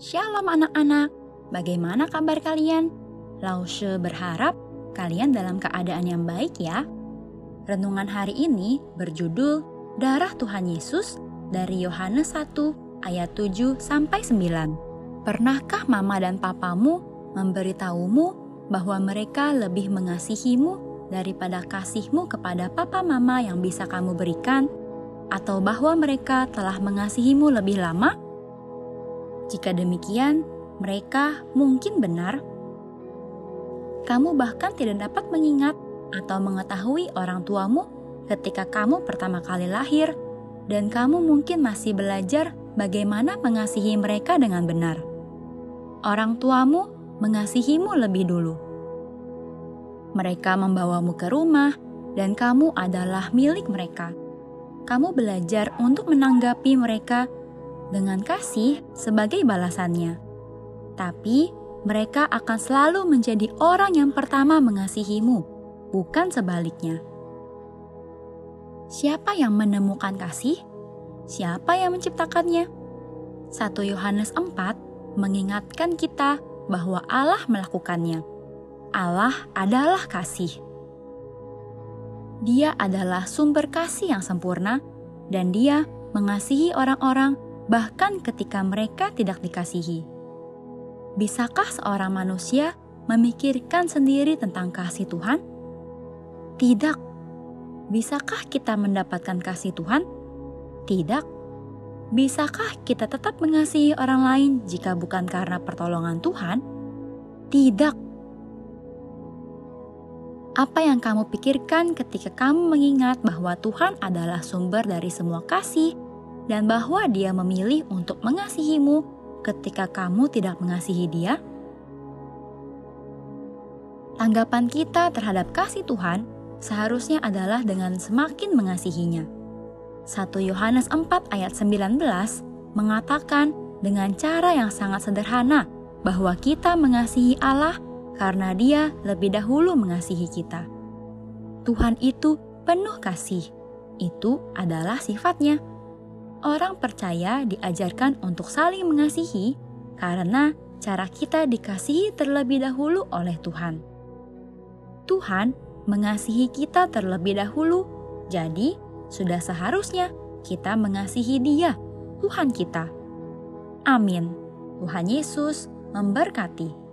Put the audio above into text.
Shalom anak-anak, bagaimana kabar kalian? Lause berharap kalian dalam keadaan yang baik ya. Renungan hari ini berjudul Darah Tuhan Yesus dari Yohanes 1 ayat 7 sampai 9. Pernahkah mama dan papamu memberitahumu bahwa mereka lebih mengasihimu daripada kasihmu kepada papa mama yang bisa kamu berikan? Atau bahwa mereka telah mengasihimu lebih lama? Jika demikian, mereka mungkin benar. Kamu bahkan tidak dapat mengingat atau mengetahui orang tuamu ketika kamu pertama kali lahir, dan kamu mungkin masih belajar bagaimana mengasihi mereka dengan benar. Orang tuamu mengasihimu lebih dulu. Mereka membawamu ke rumah, dan kamu adalah milik mereka. Kamu belajar untuk menanggapi mereka dengan kasih sebagai balasannya. Tapi mereka akan selalu menjadi orang yang pertama mengasihimu, bukan sebaliknya. Siapa yang menemukan kasih? Siapa yang menciptakannya? 1 Yohanes 4 mengingatkan kita bahwa Allah melakukannya. Allah adalah kasih. Dia adalah sumber kasih yang sempurna, dan Dia mengasihi orang-orang bahkan ketika mereka tidak dikasihi. Bisakah seorang manusia memikirkan sendiri tentang kasih Tuhan? Tidak. Bisakah kita mendapatkan kasih Tuhan? Tidak. Bisakah kita tetap mengasihi orang lain jika bukan karena pertolongan Tuhan? Tidak. Apa yang kamu pikirkan ketika kamu mengingat bahwa Tuhan adalah sumber dari semua kasih, dan bahwa Dia memilih untuk mengasihimu ketika kamu tidak mengasihi Dia? Tanggapan kita terhadap kasih Tuhan seharusnya adalah dengan semakin mengasihinya. 1 Yohanes 4 ayat 19 mengatakan dengan cara yang sangat sederhana bahwa kita mengasihi Allah karena Dia lebih dahulu mengasihi kita. Tuhan itu penuh kasih. Itu adalah sifatnya orang percaya diajarkan untuk saling mengasihi karena cara kita dikasihi terlebih dahulu oleh Tuhan. Tuhan mengasihi kita terlebih dahulu, jadi sudah seharusnya kita mengasihi Dia, Tuhan kita. Amin. Tuhan Yesus memberkati.